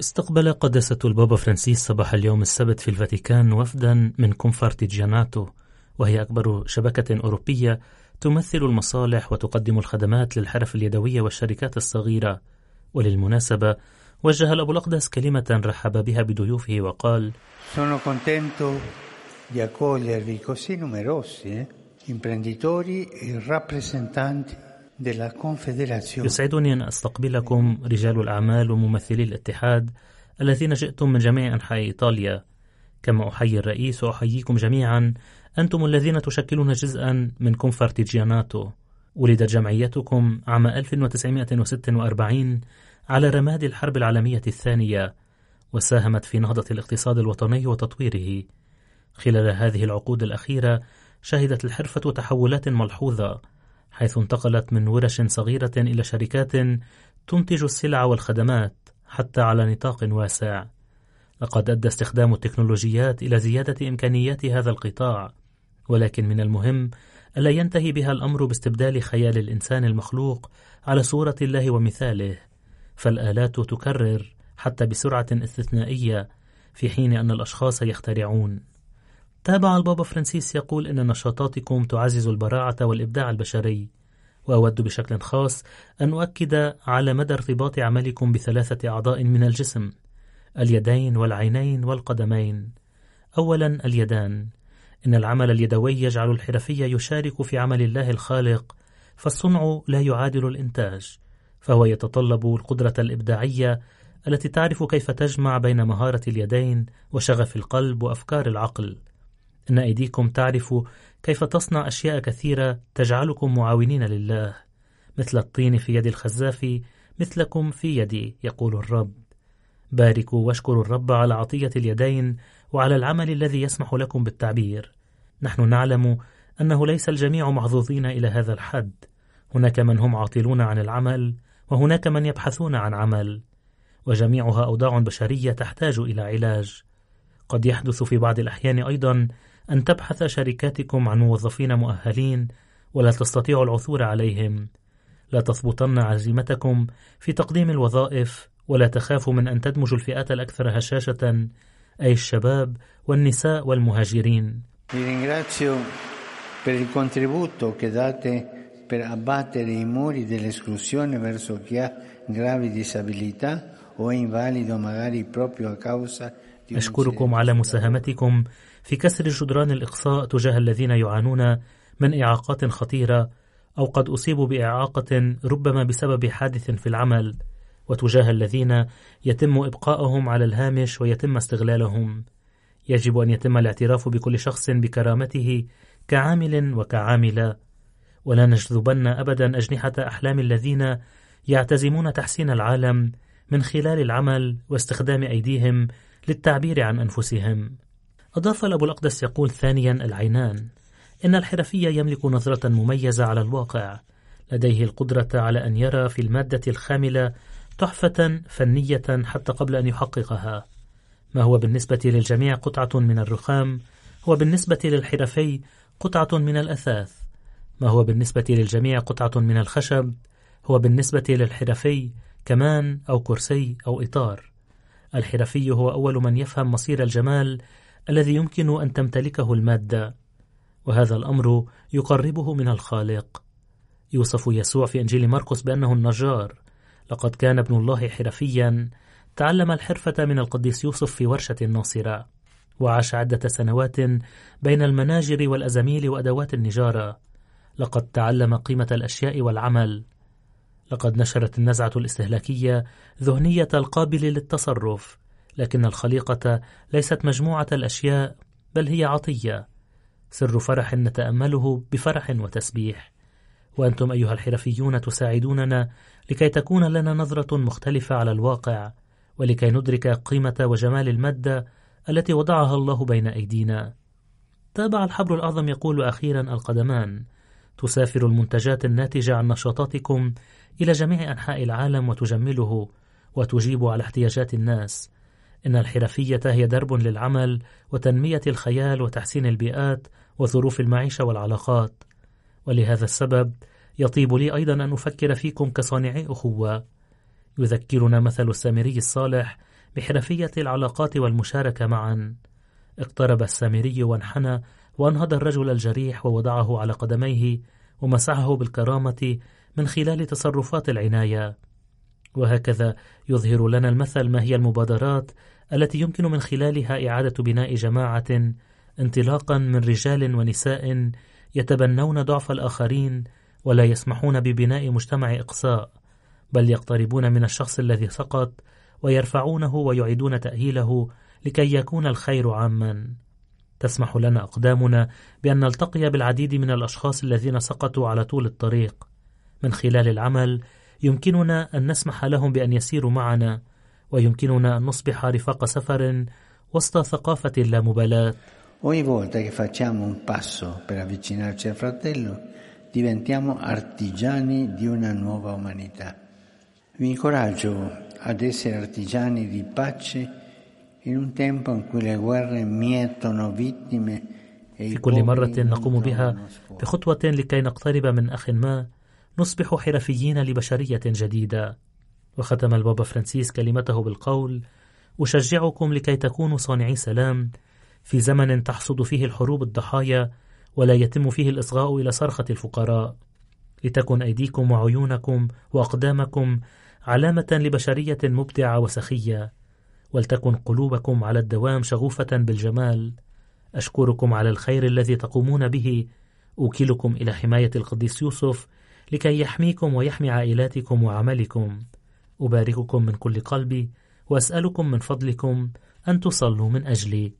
استقبل قداسة البابا فرانسيس صباح اليوم السبت في الفاتيكان وفدا من Confartigianato وهي أكبر شبكة أوروبية تمثل المصالح وتقدم الخدمات للحرف اليدوية والشركات الصغيرة وللمناسبة وجه الأب الأقدس كلمة رحب بها بضيوفه وقال Sono contento di accogliervi così numerosi, eh? imprenditori e rappresentanti يسعدني أن أستقبلكم رجال الأعمال وممثلي الاتحاد الذين جئتم من جميع أنحاء إيطاليا. كما أحيي الرئيس وأحييكم جميعا أنتم الذين تشكلون جزءا من كونفارتيجياناتو ولدت جمعيتكم عام 1946 على رماد الحرب العالمية الثانية وساهمت في نهضة الاقتصاد الوطني وتطويره. خلال هذه العقود الأخيرة شهدت الحرفة تحولات ملحوظة حيث انتقلت من ورش صغيرة إلى شركات تنتج السلع والخدمات حتى على نطاق واسع. لقد أدى استخدام التكنولوجيات إلى زيادة إمكانيات هذا القطاع، ولكن من المهم ألا ينتهي بها الأمر باستبدال خيال الإنسان المخلوق على صورة الله ومثاله، فالآلات تكرر حتى بسرعة استثنائية في حين أن الأشخاص يخترعون. تابع البابا فرانسيس يقول إن نشاطاتكم تعزز البراعة والإبداع البشري وأود بشكل خاص أن أؤكد على مدى ارتباط عملكم بثلاثة أعضاء من الجسم اليدين والعينين والقدمين. أولا اليدان. إن العمل اليدوي يجعل الحرفي يشارك في عمل الله الخالق فالصنع لا يعادل الإنتاج فهو يتطلب القدرة الإبداعية التي تعرف كيف تجمع بين مهارة اليدين وشغف القلب وأفكار العقل. إن أيديكم تعرف كيف تصنع أشياء كثيرة تجعلكم معاونين لله مثل الطين في يد الخزاف مثلكم في يدي يقول الرب. باركوا واشكروا الرب على عطية اليدين وعلى العمل الذي يسمح لكم بالتعبير. نحن نعلم أنه ليس الجميع محظوظين إلى هذا الحد. هناك من هم عاطلون عن العمل وهناك من يبحثون عن عمل. وجميعها أوضاع بشرية تحتاج إلى علاج. قد يحدث في بعض الأحيان أيضا أن تبحث شركاتكم عن موظفين مؤهلين ولا تستطيع العثور عليهم. لا تضبطن عزيمتكم في تقديم الوظائف ولا تخافوا من أن تدمجوا الفئات الأكثر هشاشة أي الشباب والنساء والمهاجرين. Per il contributo che date per abbattere i muri dell'esclusione verso chi ha gravi disabilità o è invalido magari proprio a causa أشكركم على مساهمتكم في كسر جدران الإقصاء تجاه الذين يعانون من إعاقات خطيرة أو قد أصيبوا بإعاقة ربما بسبب حادث في العمل وتجاه الذين يتم إبقائهم على الهامش ويتم استغلالهم. يجب أن يتم الاعتراف بكل شخص بكرامته كعامل وكعاملة. ولا نجذبن أبدا أجنحة أحلام الذين يعتزمون تحسين العالم من خلال العمل واستخدام أيديهم للتعبير عن أنفسهم. أضاف الأبو الأقدس يقول ثانيا العينان إن الحرفي يملك نظرة مميزة على الواقع لديه القدرة على أن يرى في المادة الخاملة تحفة فنية حتى قبل أن يحققها. ما هو بالنسبة للجميع قطعة من الرخام؟ هو بالنسبة للحرفي قطعة من الأثاث. ما هو بالنسبة للجميع قطعة من الخشب؟ هو بالنسبة للحرفي كمان أو كرسي أو إطار. الحرفي هو أول من يفهم مصير الجمال الذي يمكن أن تمتلكه المادة وهذا الأمر يقربه من الخالق. يوصف يسوع في إنجيل مرقس بأنه النجار. لقد كان ابن الله حرفيا تعلم الحرفة من القديس يوسف في ورشة الناصرة وعاش عدة سنوات بين المناجر والأزاميل وأدوات النجارة. لقد تعلم قيمة الأشياء والعمل. لقد نشرت النزعة الاستهلاكية ذهنية القابل للتصرف. لكن الخليقة ليست مجموعة الأشياء بل هي عطية. سر فرح نتأمله بفرح وتسبيح. وأنتم أيها الحرفيون تساعدوننا لكي تكون لنا نظرة مختلفة على الواقع ولكي ندرك قيمة وجمال المادة التي وضعها الله بين أيدينا. تابع الحبر الأعظم يقول أخيرا القدمان تسافر المنتجات الناتجة عن نشاطاتكم إلى جميع أنحاء العالم وتجمله وتجيب على احتياجات الناس. إن الحرفية هي درب للعمل وتنمية الخيال وتحسين البيئات وظروف المعيشة والعلاقات. ولهذا السبب يطيب لي أيضا أن أفكر فيكم كصانعي أخوة. يذكرنا مثل السامري الصالح بحرفية العلاقات والمشاركة معا. اقترب السامري وانحنى وأنهض الرجل الجريح ووضعه على قدميه ومسحه بالكرامة من خلال تصرفات العناية. وهكذا يظهر لنا المثل ما هي المبادرات التي يمكن من خلالها إعادة بناء جماعة انطلاقا من رجال ونساء يتبنون ضعف الآخرين ولا يسمحون ببناء مجتمع إقصاء بل يقتربون من الشخص الذي سقط ويرفعونه ويعيدون تأهيله لكي يكون الخير عاما. تسمح لنا أقدامنا بأن نلتقي بالعديد من الأشخاص الذين سقطوا على طول الطريق. من خلال العمل يمكننا أن نسمح لهم بأن يسيروا معنا ويمكننا أن نصبح رفاق سفر وسط ثقافة اللامبالاة Ogni volta che facciamo un passo per avvicinarci al fratello, diventiamo artigiani di una nuova umanità. Vi incoraggio ad essere artigiani di pace in un tempo in cui le guerre mietono vittime في كل مرة نقوم بها بخطوة لكي نقترب من أخ ما نصبح حرفيين لبشرية جديدة وختم البابا فرانسيس كلمته بالقول أشجعكم لكي تكونوا صانعي سلام في زمن تحصد فيه الحروب الضحايا ولا يتم فيه الإصغاء إلى صرخة الفقراء. لتكن أيديكم وعيونكم وأقدامكم علامة لبشرية مبدعة وسخية ولتكن قلوبكم على الدوام شغوفة بالجمال. أشكركم على الخير الذي تقومون به. أوكلكم إلى حماية القديس يوسف لكي يحميكم ويحمي عائلاتكم وعملكم. أبارككم من كل قلبي وأسألكم من فضلكم أن تصلوا من أجلي.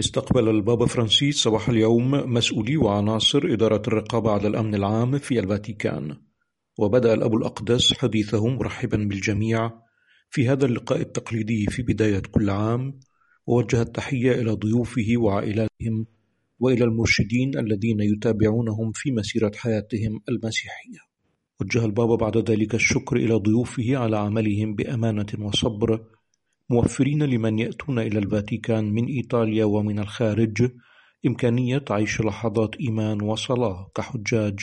استقبل البابا فرانسيس صباح اليوم مسؤولي وعناصر إدارة الرقابة على الأمن العام في الفاتيكان. وبدأ الأب الأقدس حديثه مرحبا بالجميع في هذا اللقاء التقليدي في بداية كل عام ووجه التحية إلى ضيوفه وعائلاتهم وإلى المرشدين الذين يتابعونهم في مسيرة حياتهم المسيحية. وجه البابا بعد ذلك الشكر إلى ضيوفه على عملهم بأمانة وصبر موفرين لمن يأتون إلى الفاتيكان من إيطاليا ومن الخارج إمكانية عيش لحظات إيمان وصلاة كحجاج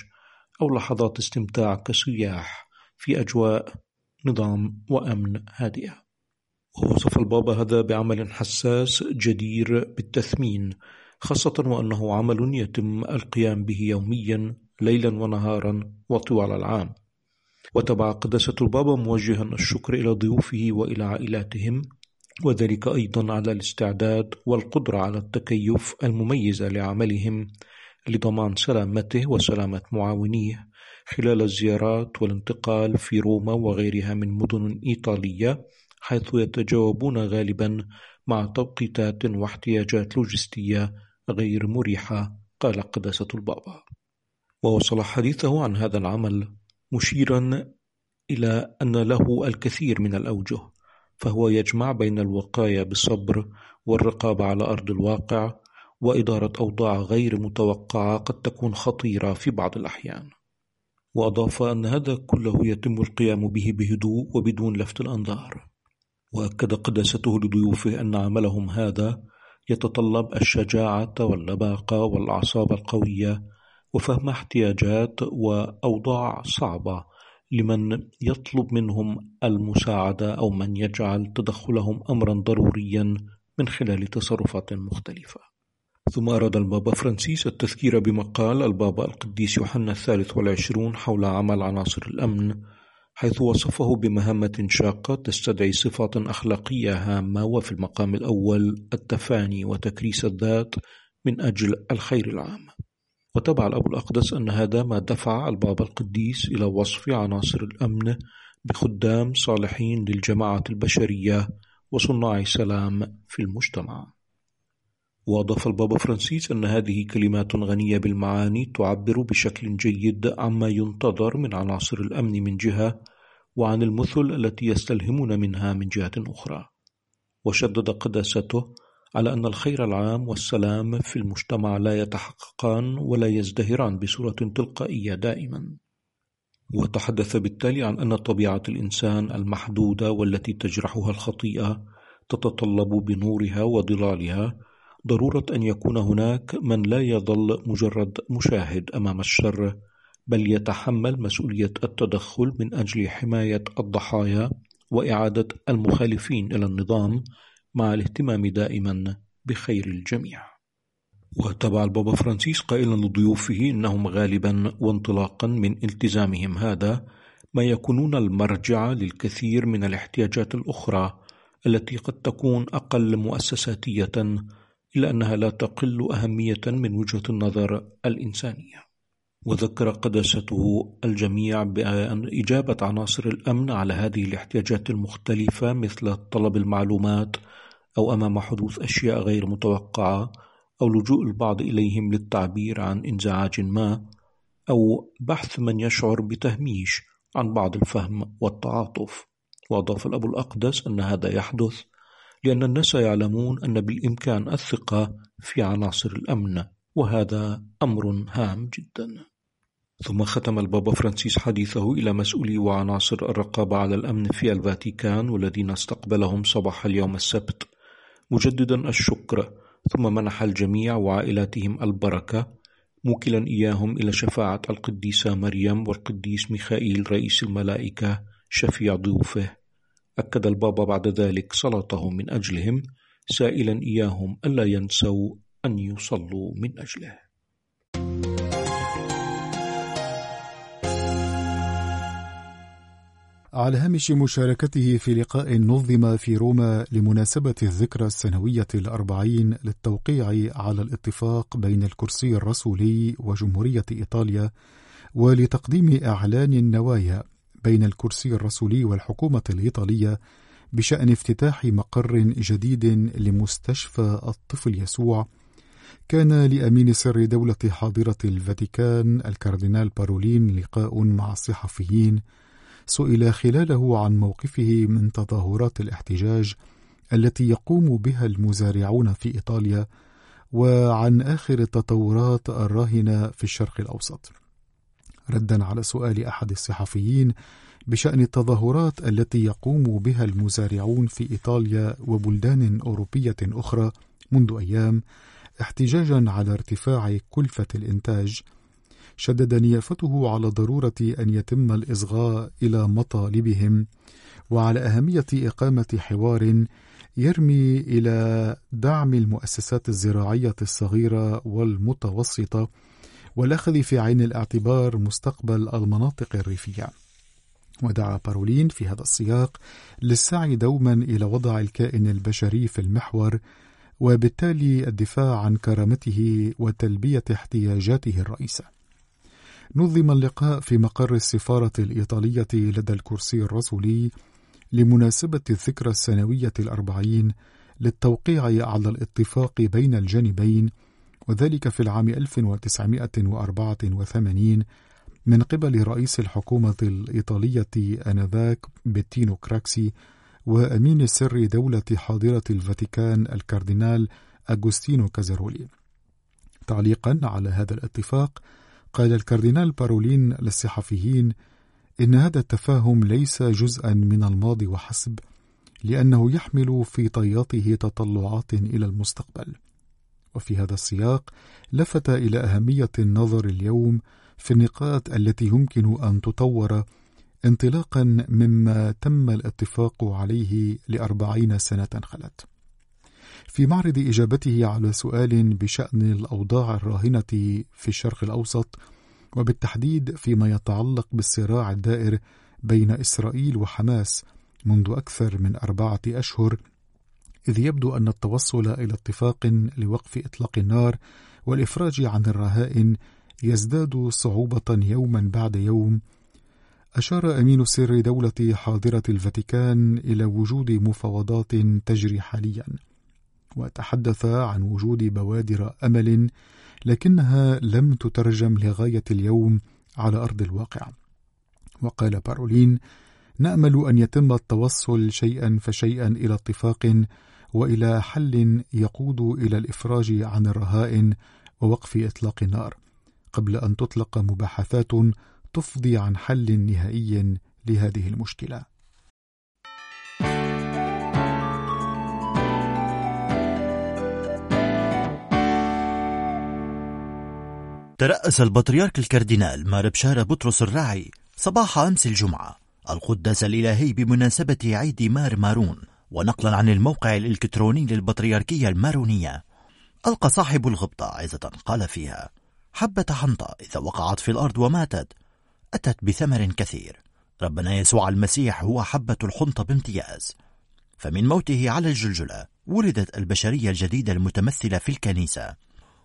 أو لحظات استمتاع كسياح في أجواء نظام وأمن هادئة. ووصف البابا هذا بعمل حساس جدير بالتثمين خاصة وأنه عمل يتم القيام به يوميا ليلا ونهارا وطوال العام. وتبع قداسة البابا موجها الشكر إلى ضيوفه وإلى عائلاتهم وذلك أيضا على الاستعداد والقدرة على التكيف المميزة لعملهم لضمان سلامته وسلامة معاونيه خلال الزيارات والانتقال في روما وغيرها من مدن إيطالية. حيث يتجاوبون غالبا مع توقيتات واحتياجات لوجستية غير مريحة قال قداسة البابا. ووصل حديثه عن هذا العمل مشيرا إلى أن له الكثير من الأوجه فهو يجمع بين الوقاية بالصبر والرقابة على أرض الواقع وإدارة أوضاع غير متوقعة قد تكون خطيرة في بعض الأحيان. وأضاف أن هذا كله يتم القيام به بهدوء وبدون لفت الأنظار. وأكد قداسته لضيوفه أن عملهم هذا يتطلب الشجاعة واللباقة والأعصاب القوية وفهم احتياجات وأوضاع صعبة لمن يطلب منهم المساعدة أو من يجعل تدخلهم أمرا ضروريا من خلال تصرفات مختلفة. ثم أراد البابا فرانسيس التذكير بما قال البابا القديس يوحنا الثالث والعشرون حول عمل عناصر الأمن حيث وصفه بمهمة شاقة تستدعي صفات أخلاقية هامة وفي المقام الأول التفاني وتكريس الذات من أجل الخير العام. وتبع الأب الأقدس أن هذا ما دفع البابا القديس إلى وصف عناصر الأمن بخدام صالحين للجماعة البشرية وصناع سلام في المجتمع. وأضاف البابا فرانسيس أن هذه كلمات غنية بالمعاني تعبر بشكل جيد عما ينتظر من عناصر الأمن من جهة وعن المثل التي يستلهمون منها من جهة أخرى. وشدد قداسته على أن الخير العام والسلام في المجتمع لا يتحققان ولا يزدهران بصورة تلقائية دائما. وتحدث بالتالي عن أن طبيعة الإنسان المحدودة والتي تجرحها الخطيئة تتطلب بنورها وظلالها ضرورة أن يكون هناك من لا يظل مجرد مشاهد أمام الشر بل يتحمل مسؤولية التدخل من أجل حماية الضحايا وإعادة المخالفين إلى النظام مع الاهتمام دائما بخير الجميع. وتبع البابا فرانسيس قائلا لضيوفه إنهم غالبا وانطلاقا من التزامهم هذا ما يكونون المرجع للكثير من الاحتياجات الأخرى التي قد تكون أقل مؤسساتية إلا أنها لا تقل أهمية من وجهة النظر الإنسانية. وذكر قداسته الجميع بأن إجابة عناصر الأمن على هذه الاحتياجات المختلفة مثل طلب المعلومات أو أمام حدوث أشياء غير متوقعة أو لجوء البعض إليهم للتعبير عن إنزعاج ما أو بحث من يشعر بتهميش عن بعض الفهم والتعاطف. وأضاف الأب الأقدس أن هذا يحدث لأن الناس يعلمون أن بالإمكان الثقة في عناصر الأمن وهذا أمر هام جدا. ثم ختم البابا فرانسيس حديثه إلى مسؤولي وعناصر الرقابة على الأمن في الفاتيكان والذين استقبلهم صباح اليوم السبت. مجددا الشكر ثم منح الجميع وعائلاتهم البركة. موكلا إياهم إلى شفاعة القديسة مريم والقديس ميخائيل رئيس الملائكة شفيع ضيوفه. أكد البابا بعد ذلك صلاته من أجلهم سائلا إياهم ألا ينسوا أن يصلوا من أجله. على هامش مشاركته في لقاء نظم في روما لمناسبة الذكرى السنوية الأربعين للتوقيع على الاتفاق بين الكرسي الرسولي وجمهورية إيطاليا ولتقديم إعلان النوايا. بين الكرسي الرسولي والحكومة الإيطالية بشأن افتتاح مقر جديد لمستشفى الطفل يسوع كان لأمين سر دولة حاضرة الفاتيكان الكاردينال بارولين لقاء مع الصحفيين سئل خلاله عن موقفه من تظاهرات الاحتجاج التي يقوم بها المزارعون في إيطاليا وعن آخر التطورات الراهنة في الشرق الأوسط. ردا على سؤال أحد الصحفيين بشأن التظاهرات التي يقوم بها المزارعون في إيطاليا وبلدان أوروبية أخرى منذ أيام احتجاجا على ارتفاع كلفة الإنتاج. شدد نيافته على ضرورة أن يتم الإصغاء إلى مطالبهم وعلى أهمية إقامة حوار يرمي إلى دعم المؤسسات الزراعية الصغيرة والمتوسطة والأخذ في عين الاعتبار مستقبل المناطق الريفية. ودعا بارولين في هذا السياق للسعي دوما إلى وضع الكائن البشري في المحور وبالتالي الدفاع عن كرامته وتلبية احتياجاته الرئيسة. نظم اللقاء في مقر السفارة الإيطالية لدى الكرسي الرسولي لمناسبة الذكرى السنوية الأربعين للتوقيع على الاتفاق بين الجانبين وذلك في العام 1984 من قبل رئيس الحكومة الإيطالية آنذاك بيتينو كراكسي وأمين السر دولة حاضرة الفاتيكان الكاردينال أغوستينو كازارولي. تعليقا على هذا الاتفاق قال الكاردينال بارولين للصحفيين إن هذا التفاهم ليس جزءا من الماضي وحسب لأنه يحمل في طياته تطلعات إلى المستقبل. وفي هذا السياق لفت إلى أهمية النظر اليوم في النقاط التي يمكن أن تطور انطلاقا مما تم الاتفاق عليه لأربعين سنة خلت. في معرض إجابته على سؤال بشأن الأوضاع الراهنة في الشرق الأوسط وبالتحديد فيما يتعلق بالصراع الدائر بين إسرائيل وحماس منذ أكثر من أربعة أشهر إذ يبدو أن التوصل إلى اتفاق لوقف إطلاق النار والإفراج عن الرهائن يزداد صعوبة يوما بعد يوم. أشار أمين سر دولة حاضرة الفاتيكان إلى وجود مفاوضات تجري حاليا وتحدث عن وجود بوادر أمل لكنها لم تترجم لغاية اليوم على أرض الواقع. وقال بارولين نأمل أن يتم التوصل شيئا فشيئا إلى اتفاق وإلى حل يقود إلى الإفراج عن الرهائن ووقف إطلاق النار قبل أن تطلق مباحثات تفضي عن حل نهائي لهذه المشكلة. ترأس البطريرك الكاردينال مار بشارة بطرس الراعي صباح أمس الجمعة القداس الإلهي بمناسبة عيد مار مارون. ونقلا عن الموقع الإلكتروني للبطريركية المارونية. ألقى صاحب الغبطة عزة قال فيها حبة حنطة إذا وقعت في الأرض وماتت أتت بثمر كثير. ربنا يسوع المسيح هو حبة الحنطة بامتياز. فمن موته على الجلجلة ولدت البشرية الجديدة المتمثلة في الكنيسة.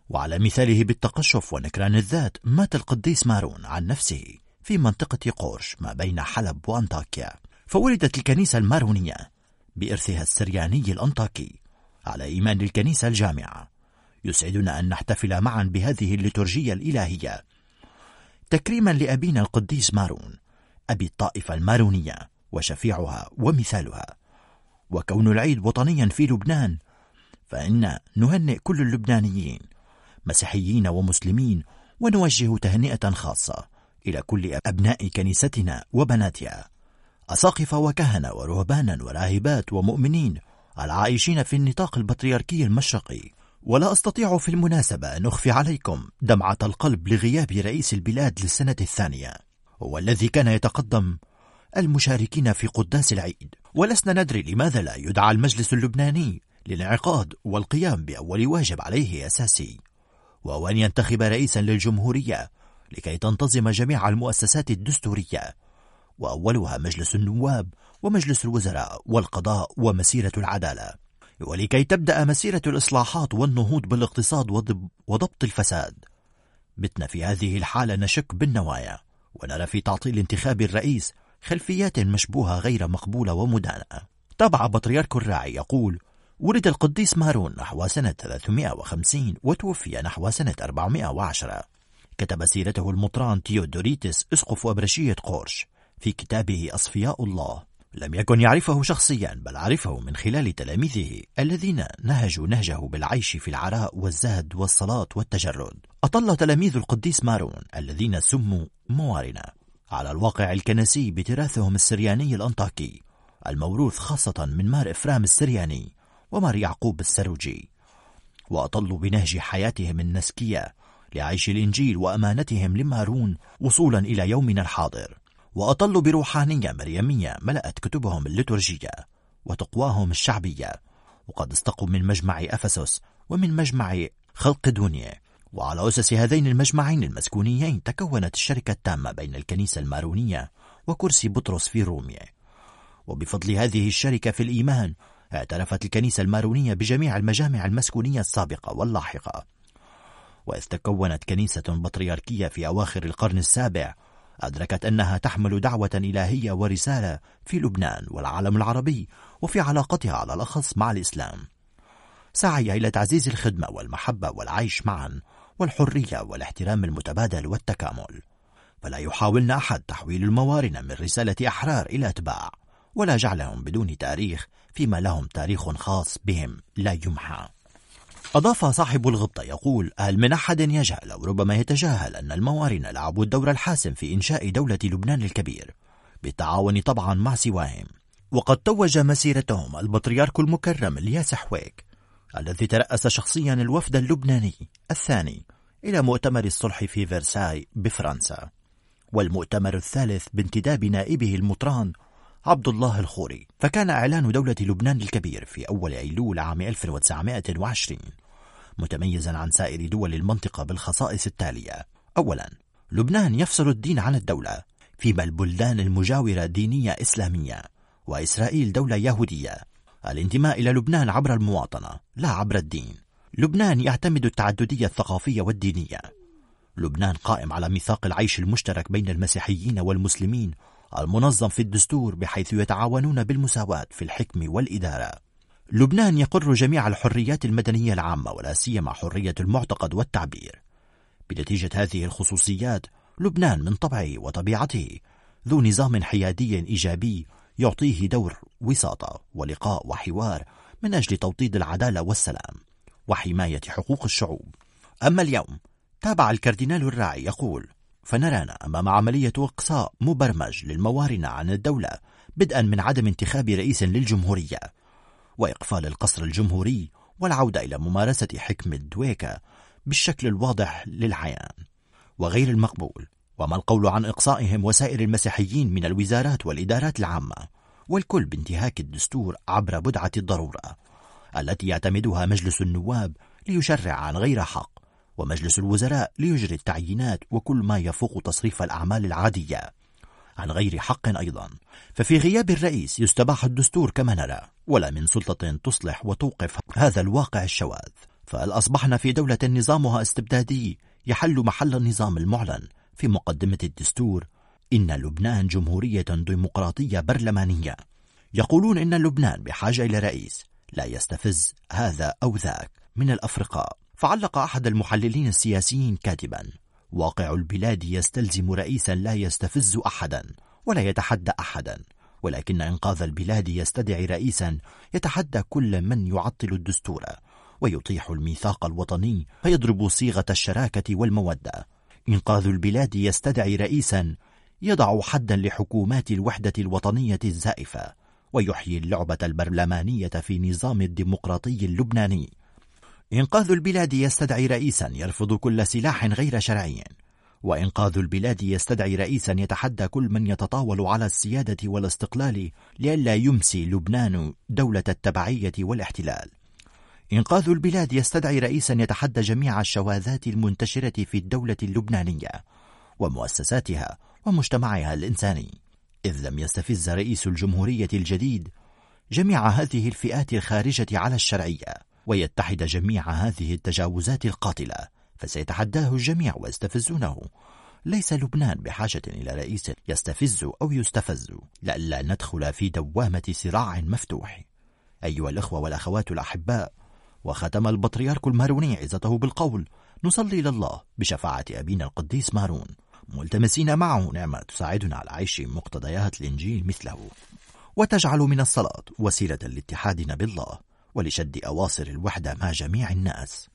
وعلى مثاله بالتقشف ونكران الذات مات القديس مارون عن نفسه في منطقة قورش ما بين حلب وأنطاكيا. فولدت الكنيسة المارونية. بإرثها السرياني الأنطاكي على إيمان الكنيسة الجامعة يسعدنا أن نحتفل معا بهذه الليتورجية الإلهية. تكريما لأبينا القديس مارون أبي الطائفة المارونية وشفيعها ومثالها. وكون العيد وطنيا في لبنان فإن نهنئ كل اللبنانيين مسيحيين ومسلمين ونوجه تهنئة خاصة إلى كل أبناء كنيستنا وبناتها. أساقفة وكهنة ورهبانا وراهبات ومؤمنين العائشين في النطاق البطريركي المشرقي. ولا أستطيع في المناسبة أن أخفي عليكم دمعة القلب لغياب رئيس البلاد للسنة الثانية. والذي كان يتقدم المشاركين في قداس العيد. ولسنا ندري لماذا لا يدعى المجلس اللبناني للانعقاد والقيام بأول واجب عليه أساسي. وهو أن ينتخب رئيسا للجمهورية لكي تنتظم جميع المؤسسات الدستورية. وأولها مجلس النواب ومجلس الوزراء والقضاء ومسيرة العدالة. ولكي تبدأ مسيرة الإصلاحات والنهوض بالاقتصاد وضبط الفساد. بتنا في هذه الحالة نشك بالنوايا. ونرى في تعطيل انتخاب الرئيس خلفيات مشبوهة غير مقبولة ومدانة. تابع بطريرك الراعي يقول ولد القديس مارون نحو سنة 350 وتوفي نحو سنة 410 كتب سيرته المطران تيودوريتس أسقف أبرشية قورش في كتابه أصفياء الله. لم يكن يعرفه شخصيا بل عرفه من خلال تلاميذه الذين نهجوا نهجه بالعيش في العراء والزهد والصلاة والتجرد. أطل تلاميذ القديس مارون الذين سموا موارنا. على الواقع الكنسي بتراثهم السرياني الأنطاكي الموروث خاصة من مار إفرام السرياني ومار يعقوب السروجي. وأطلوا بنهج حياتهم النسكية لعيش الإنجيل وأمانتهم لمارون وصولا إلى يومنا الحاضر. وأطلوا بروحانية مريمية ملأت كتبهم الليتورجية وتقواهم الشعبية. وقد استقوا من مجمع أفسس ومن مجمع خلق دونيا. وعلى أسس هذين المجمعين المسكونيين تكونت الشركة التامة بين الكنيسة المارونية وكرسي بطرس في روميا. وبفضل هذه الشركة في الإيمان اعترفت الكنيسة المارونية بجميع المجامع المسكونية السابقة واللاحقة. وإذ تكونت كنيسة بطريركية في أواخر القرن السابع أدركت أنها تحمل دعوة إلهية ورسالة في لبنان والعالم العربي وفي علاقتها على الأخص مع الإسلام. سعي إلى تعزيز الخدمة والمحبة والعيش معا والحرية والاحترام المتبادل والتكامل. فلا يحاولن أحد تحويل الموارنة من رسالة أحرار إلى أتباع ولا جعلهم بدون تاريخ فيما لهم تاريخ خاص بهم لا يمحى. أضاف صاحب الغبطة يقول هل من أحد يجهل أو ربما يتجاهل أن الموارنة لعبوا الدور الحاسم في إنشاء دولة لبنان الكبير بالتعاون طبعا مع سواهم. وقد توج مسيرتهم البطريرك المكرم الياس حويك الذي ترأس شخصيا الوفد اللبناني الثاني إلى مؤتمر الصلح في فرساي بفرنسا. والمؤتمر الثالث بانتداب نائبه المطران عبد الله الخوري فكان إعلان دولة لبنان الكبير في أول أيلول عام 1920 متميزا عن سائر دول المنطقة بالخصائص التالية. أولا لبنان يفصل الدين عن الدولة فيما البلدان المجاورة دينية إسلامية وإسرائيل دولة يهودية. الانتماء إلى لبنان عبر المواطنة لا عبر الدين. لبنان يعتمد التعددية الثقافية والدينية. لبنان قائم على ميثاق العيش المشترك بين المسيحيين والمسلمين المنظم في الدستور بحيث يتعاونون بالمساواة في الحكم والإدارة. لبنان يقر جميع الحريات المدنية العامة ولا سيما حرية المعتقد والتعبير. بنتيجة هذه الخصوصيات لبنان من طبعه وطبيعته ذو نظام حيادي إيجابي يعطيه دور وساطة ولقاء وحوار من أجل توطيد العدالة والسلام وحماية حقوق الشعوب. أما اليوم تابع الكاردينال الراعي يقول فنرانا أمام عملية إقصاء مبرمج للموارنة عن الدولة بدءا من عدم انتخاب رئيس للجمهورية. وإقفال القصر الجمهوري والعودة إلى ممارسة حكم الدويكا بالشكل الواضح للعيان. وغير المقبول وما القول عن إقصائهم وسائر المسيحيين من الوزارات والإدارات العامة والكل بانتهاك الدستور عبر بدعة الضرورة التي يعتمدها مجلس النواب ليشرع عن غير حق. ومجلس الوزراء ليجري التعيينات وكل ما يفوق تصريف الأعمال العادية. عن غير حق أيضا. ففي غياب الرئيس يستباح الدستور كما نرى ولا من سلطة تصلح وتوقف هذا الواقع الشواذ. فهل أصبحنا في دولة نظامها استبدادي يحل محل النظام المعلن. في مقدمة الدستور إن لبنان جمهورية ديمقراطية برلمانية. يقولون إن لبنان بحاجة إلى رئيس. لا يستفز هذا أو ذاك. من الأفرقاء. فعلق أحد المحللين السياسيين كاتبا واقع البلاد يستلزم رئيسا لا يستفز أحدا ولا يتحدى أحدا. ولكن إنقاذ البلاد يستدعي رئيسا يتحدى كل من يعطل الدستور ويطيح الميثاق الوطني فيضرب صيغة الشراكة والمودة. إنقاذ البلاد يستدعي رئيسا يضع حدا لحكومات الوحدة الوطنية الزائفة ويحيي اللعبة البرلمانية في نظام الديمقراطي اللبناني. إنقاذ البلاد يستدعي رئيسا يرفض كل سلاح غير شرعي. وإنقاذ البلاد يستدعي رئيسا يتحدى كل من يتطاول على السيادة والاستقلال لئلا يمسي لبنان دولة التبعية والاحتلال. إنقاذ البلاد يستدعي رئيسا يتحدى جميع الشواذات المنتشرة في الدولة اللبنانية ومؤسساتها ومجتمعها الإنساني. إذ لم يستفز رئيس الجمهورية الجديد جميع هذه الفئات الخارجة على الشرعية. ويتحد جميع هذه التجاوزات القاتلة فسيتحداه الجميع ويستفزونه. ليس لبنان بحاجة إلى رئيس يستفز أو يستفز لئلا ندخل في دوامة صراع مفتوح. أيها الأخوة والأخوات الأحباء وختم البطريرك الماروني عزته بالقول نصلي لله بشفاعة أبينا القديس مارون. ملتمسين معه نعمة تساعدنا على عيش مقتضيات الإنجيل مثله. وتجعل من الصلاة وسيلة لاتحادنا بالله. ولشد أواصر الوحدة مع جميع الناس.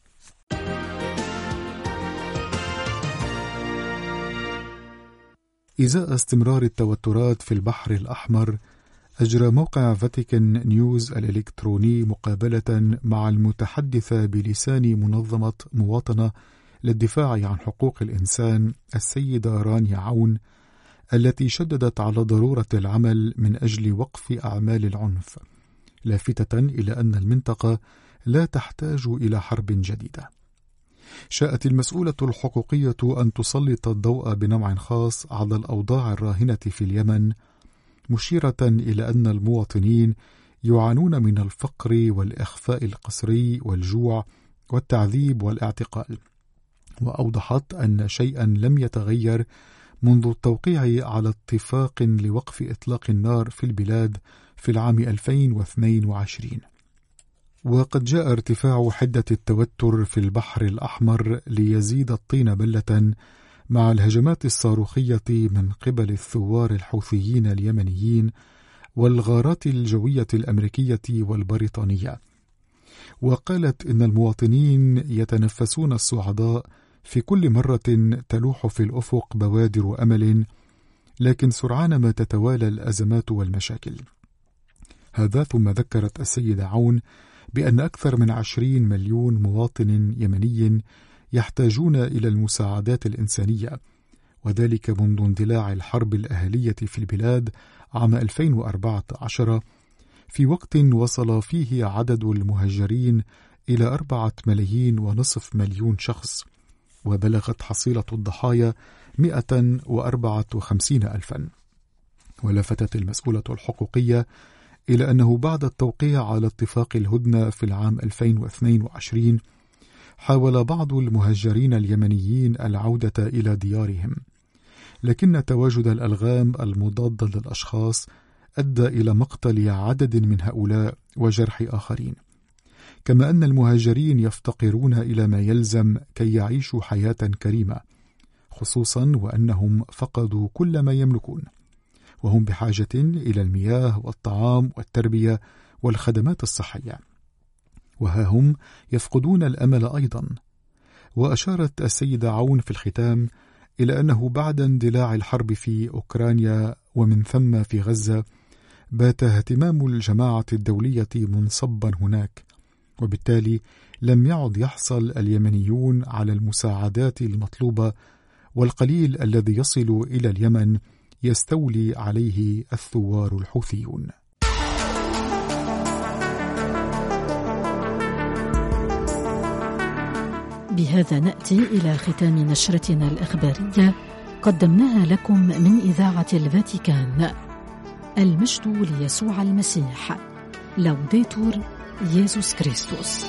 إزاء استمرار التوترات في البحر الأحمر أجرى موقع فاتيكان نيوز الإلكتروني مقابلة مع المتحدثة بلسان منظمة مواطنة للدفاع عن حقوق الإنسان السيدة رانيا عون التي شددت على ضرورة العمل من أجل وقف أعمال العنف. لافتة إلى أن المنطقة لا تحتاج إلى حرب جديدة. شاءت المسؤولة الحقوقية أن تسلط الضوء بنوع خاص على الأوضاع الراهنة في اليمن مشيرة إلى أن المواطنين يعانون من الفقر والإخفاء القسري والجوع والتعذيب والاعتقال. وأوضحت أن شيئا لم يتغير منذ التوقيع على اتفاق لوقف إطلاق النار في البلاد في العام 2022 وقد جاء ارتفاع حدة التوتر في البحر الأحمر ليزيد الطين بلة مع الهجمات الصاروخية من قبل الثوار الحوثيين اليمنيين والغارات الجوية الأمريكية والبريطانية. وقالت إن المواطنين يتنفسون الصعداء في كل مرة تلوح في الأفق بوادر أمل لكن سرعان ما تتوالى الأزمات والمشاكل. هذا ثم ذكرت السيدة عون بأن أكثر من عشرين مليون مواطن يمني يحتاجون إلى المساعدات الإنسانية وذلك منذ اندلاع الحرب الأهلية في البلاد عام 2014 في وقت وصل فيه عدد المهجرين إلى أربعة ملايين ونصف مليون شخص وبلغت حصيلة الضحايا 154 ألفا. ولفتت المسؤولة الحقوقية إلى أنه بعد التوقيع على اتفاق الهدنة في العام 2022 حاول بعض المهجرين اليمنيين العودة إلى ديارهم. لكن تواجد الألغام المضادة للأشخاص أدى إلى مقتل عدد من هؤلاء وجرح آخرين. كما أن المهاجرين يفتقرون إلى ما يلزم كي يعيشوا حياة كريمة خصوصا وأنهم فقدوا كل ما يملكون. وهم بحاجة إلى المياه والطعام والتربية والخدمات الصحية. وها هم يفقدون الأمل أيضا. وأشارت السيدة عون في الختام إلى أنه بعد اندلاع الحرب في أوكرانيا ومن ثم في غزة بات اهتمام الجماعة الدولية منصبا هناك. وبالتالي لم يعد يحصل اليمنيون على المساعدات المطلوبة والقليل الذي يصل إلى اليمن يستولي عليه الثوار الحوثيون. بهذا نأتي إلى ختام نشرتنا الإخبارية. قدمناها لكم من إذاعة الفاتيكان. المجد ليسوع المسيح. لوديتور يسوع كريستوس